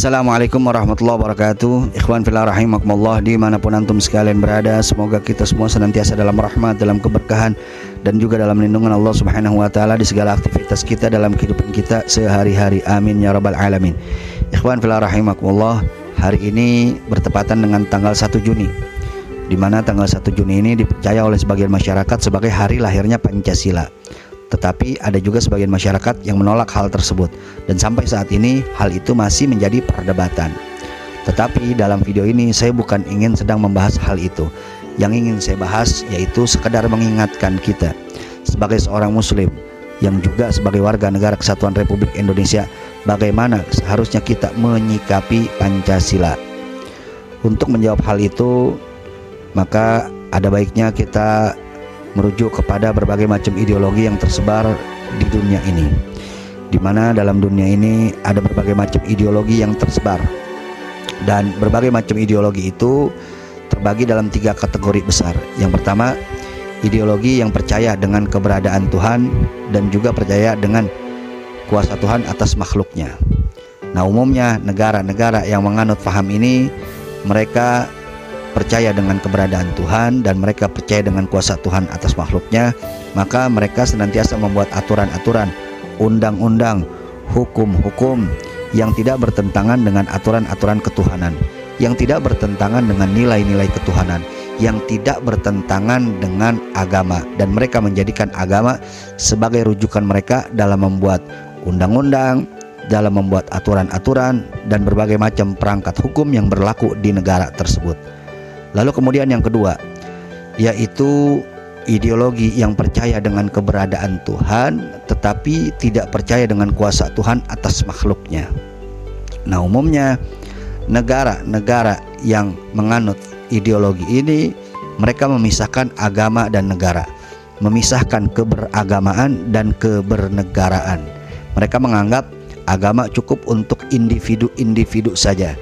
Assalamualaikum warahmatullahi wabarakatuh. Ikhwan fillah rahimakumullah Di mana pun antum sekalian berada Semoga kita semua senantiasa dalam rahmat Dalam keberkahan Dan juga dalam lindungan Allah subhanahu wa ta'ala Di segala aktivitas kita dalam kehidupan kita Sehari-hari. Amin ya rabbal alamin. Ikhwan fillah rahimakumullah Hari ini bertepatan dengan tanggal 1 Juni di mana tanggal 1 Juni ini dipercaya oleh sebagian masyarakat sebagai hari lahirnya Pancasila. Tetapi ada juga sebagian masyarakat yang menolak hal tersebut dan sampai saat ini hal itu masih menjadi perdebatan. Tetapi dalam video ini saya bukan ingin sedang membahas hal itu. Yang ingin saya bahas yaitu sekedar mengingatkan kita sebagai seorang muslim yang juga sebagai warga negara kesatuan Republik Indonesia bagaimana seharusnya kita menyikapi Pancasila. Untuk menjawab hal itu maka ada baiknya kita merujuk kepada berbagai macam ideologi yang tersebar di dunia ini. Di mana dalam dunia ini ada berbagai macam ideologi yang tersebar. Dan berbagai macam ideologi itu terbagi dalam tiga kategori besar. Yang pertama, ideologi yang percaya dengan keberadaan Tuhan dan juga percaya dengan kuasa Tuhan atas makhluknya. Nah, umumnya negara-negara yang menganut faham ini mereka percaya dengan keberadaan Tuhan dan mereka percaya dengan kuasa Tuhan atas makhluknya, maka mereka senantiasa membuat aturan-aturan, undang-undang, hukum-hukum yang tidak bertentangan dengan aturan-aturan ketuhanan, yang tidak bertentangan dengan nilai-nilai ketuhanan, yang tidak bertentangan dengan agama dan mereka menjadikan agama sebagai rujukan mereka dalam membuat undang-undang, dalam membuat aturan-aturan dan berbagai macam perangkat hukum yang berlaku di negara tersebut. Lalu kemudian yang kedua yaitu ideologi yang percaya dengan keberadaan Tuhan tetapi tidak percaya dengan kuasa Tuhan atas makhluknya. Nah, umumnya negara-negara yang menganut ideologi ini mereka memisahkan agama dan negara, memisahkan keberagamaan dan kebernegaraan. Mereka menganggap agama cukup untuk individu-individu saja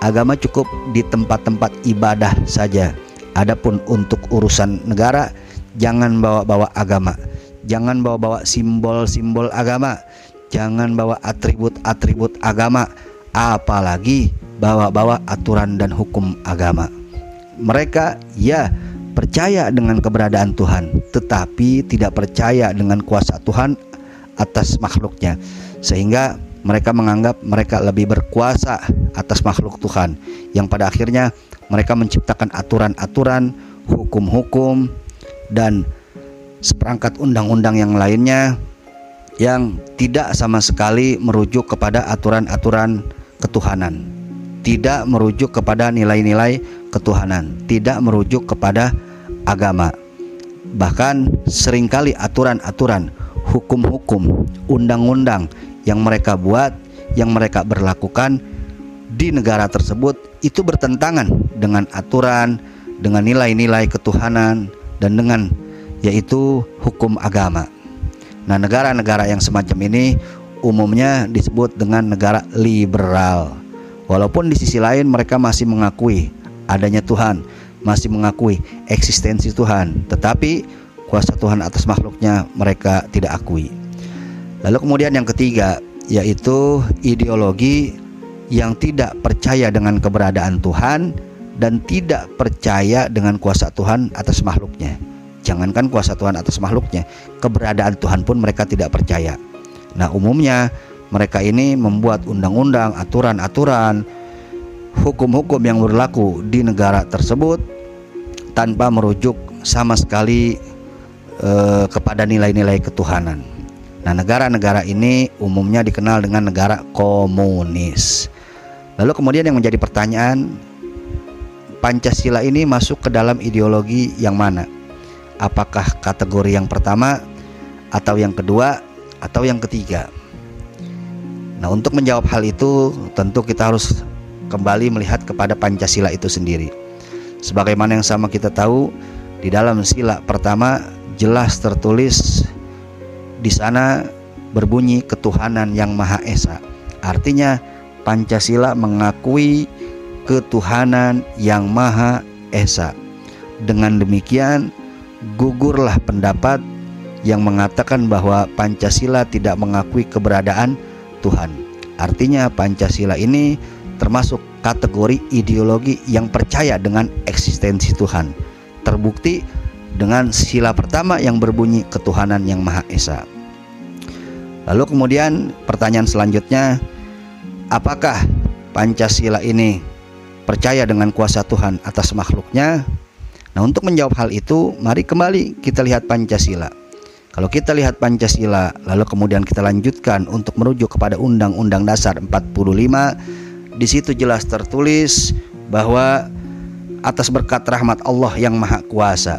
agama cukup di tempat-tempat ibadah saja. Adapun untuk urusan negara jangan bawa-bawa agama. Jangan bawa-bawa simbol-simbol agama. Jangan bawa atribut-atribut agama, apalagi bawa-bawa aturan dan hukum agama. Mereka ya percaya dengan keberadaan Tuhan, tetapi tidak percaya dengan kuasa Tuhan atas makhluknya. Sehingga mereka menganggap mereka lebih berkuasa atas makhluk Tuhan yang pada akhirnya mereka menciptakan aturan-aturan, hukum-hukum dan seperangkat undang-undang yang lainnya yang tidak sama sekali merujuk kepada aturan-aturan ketuhanan, tidak merujuk kepada nilai-nilai ketuhanan, tidak merujuk kepada agama. Bahkan sering kali aturan-aturan, hukum-hukum, undang-undang yang mereka buat, yang mereka berlakukan di negara tersebut itu bertentangan dengan aturan, dengan nilai-nilai ketuhanan dan dengan yaitu hukum agama. Nah, negara-negara yang semacam ini umumnya disebut dengan negara liberal. Walaupun di sisi lain mereka masih mengakui adanya Tuhan, masih mengakui eksistensi Tuhan, tetapi kuasa Tuhan atas makhluknya mereka tidak akui. Lalu kemudian yang ketiga yaitu ideologi yang tidak percaya dengan keberadaan Tuhan dan tidak percaya dengan kuasa Tuhan atas makhluknya. Jangankan kuasa Tuhan atas makhluknya, keberadaan Tuhan pun mereka tidak percaya. Nah, umumnya mereka ini membuat undang-undang, aturan-aturan, hukum-hukum yang berlaku di negara tersebut tanpa merujuk sama sekali eh, kepada nilai-nilai ketuhanan. Nah, negara-negara ini umumnya dikenal dengan negara komunis. Lalu kemudian yang menjadi pertanyaan, Pancasila ini masuk ke dalam ideologi yang mana? Apakah kategori yang pertama atau yang kedua atau yang ketiga? Nah, untuk menjawab hal itu, tentu kita harus kembali melihat kepada Pancasila itu sendiri. Sebagaimana yang sama kita tahu, di dalam sila pertama jelas tertulis di sana berbunyi ketuhanan yang Maha Esa. Artinya Pancasila mengakui ketuhanan yang Maha Esa. Dengan demikian gugurlah pendapat yang mengatakan bahwa Pancasila tidak mengakui keberadaan Tuhan. Artinya Pancasila ini termasuk kategori ideologi yang percaya dengan eksistensi Tuhan. Terbukti dengan sila pertama yang berbunyi ketuhanan yang Maha Esa. Lalu kemudian pertanyaan selanjutnya, apakah Pancasila ini percaya dengan kuasa Tuhan atas makhluknya? Nah, untuk menjawab hal itu, mari kembali kita lihat Pancasila. Kalau kita lihat Pancasila, lalu kemudian kita lanjutkan untuk merujuk kepada Undang-Undang Dasar 45, di situ jelas tertulis bahwa atas berkat rahmat Allah yang Maha Kuasa.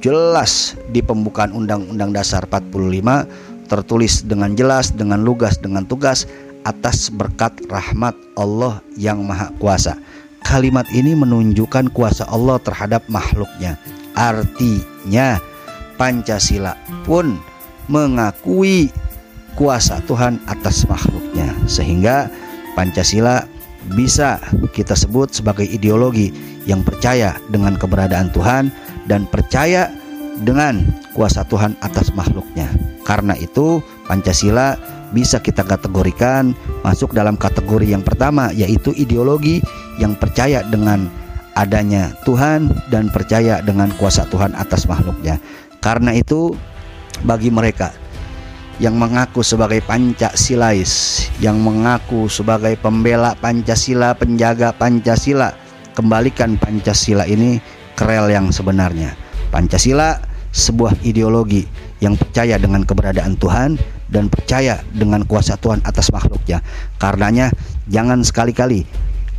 Jelas di pembukaan Undang-Undang Dasar 45 tertulis dengan jelas, dengan lugas, dengan tugas atas berkat rahmat Allah yang Maha Kuasa. Kalimat ini menunjukkan kuasa Allah terhadap makhluknya. Artinya Pancasila pun mengakui kuasa Tuhan atas makhluknya sehingga Pancasila bisa kita sebut sebagai ideologi yang percaya dengan keberadaan Tuhan dan percaya dengan kuasa Tuhan atas makhluknya. Karena itu Pancasila bisa kita kategorikan masuk dalam kategori yang pertama yaitu ideologi yang percaya dengan adanya Tuhan dan percaya dengan kuasa Tuhan atas makhluknya. Karena itu bagi mereka yang mengaku sebagai Pancasilais, yang mengaku sebagai pembela Pancasila, penjaga Pancasila, kembalikan Pancasila ini ke rel yang sebenarnya. Pancasila sebuah ideologi yang percaya dengan keberadaan Tuhan dan percaya dengan kuasa Tuhan atas makhluknya. Karenanya jangan sekali-kali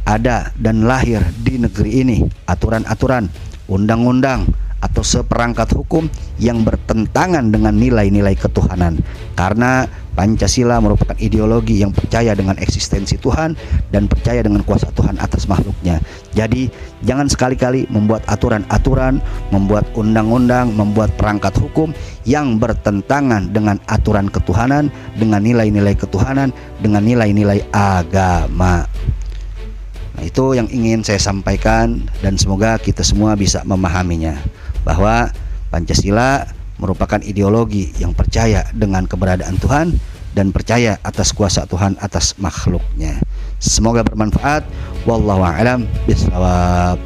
ada dan lahir di negeri ini aturan-aturan, undang-undang, atau seperangkat hukum yang bertentangan dengan nilai-nilai ketuhanan karena Pancasila merupakan ideologi yang percaya dengan eksistensi Tuhan dan percaya dengan kuasa Tuhan atas makhluknya. Jadi, jangan sekali-kali membuat aturan-aturan, membuat undang-undang, membuat perangkat hukum yang bertentangan dengan aturan ketuhanan, dengan nilai-nilai ketuhanan, dengan nilai-nilai agama. Nah, itu yang ingin saya sampaikan dan semoga kita semua bisa memahaminya bahwa Pancasila merupakan ideologi yang percaya dengan keberadaan Tuhan dan percaya atas kuasa Tuhan atas makhluknya. Semoga bermanfaat. Wallahu a'lam bishawab.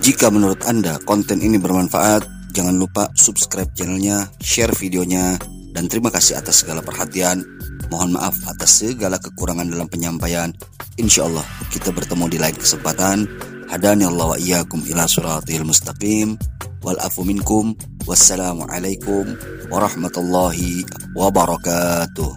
Jika menurut Anda konten ini bermanfaat, Jangan lupa subscribe channelnya, share videonya, dan terima kasih atas segala perhatian. Mohon maaf atas segala kekurangan dalam penyampaian. Insya Allah kita bertemu di lain kesempatan. Hadani Allah wa iyyakum ila suratil mustaqim. Wal afu minkum. Wassalamualaikum warahmatullahi wabarakatuh.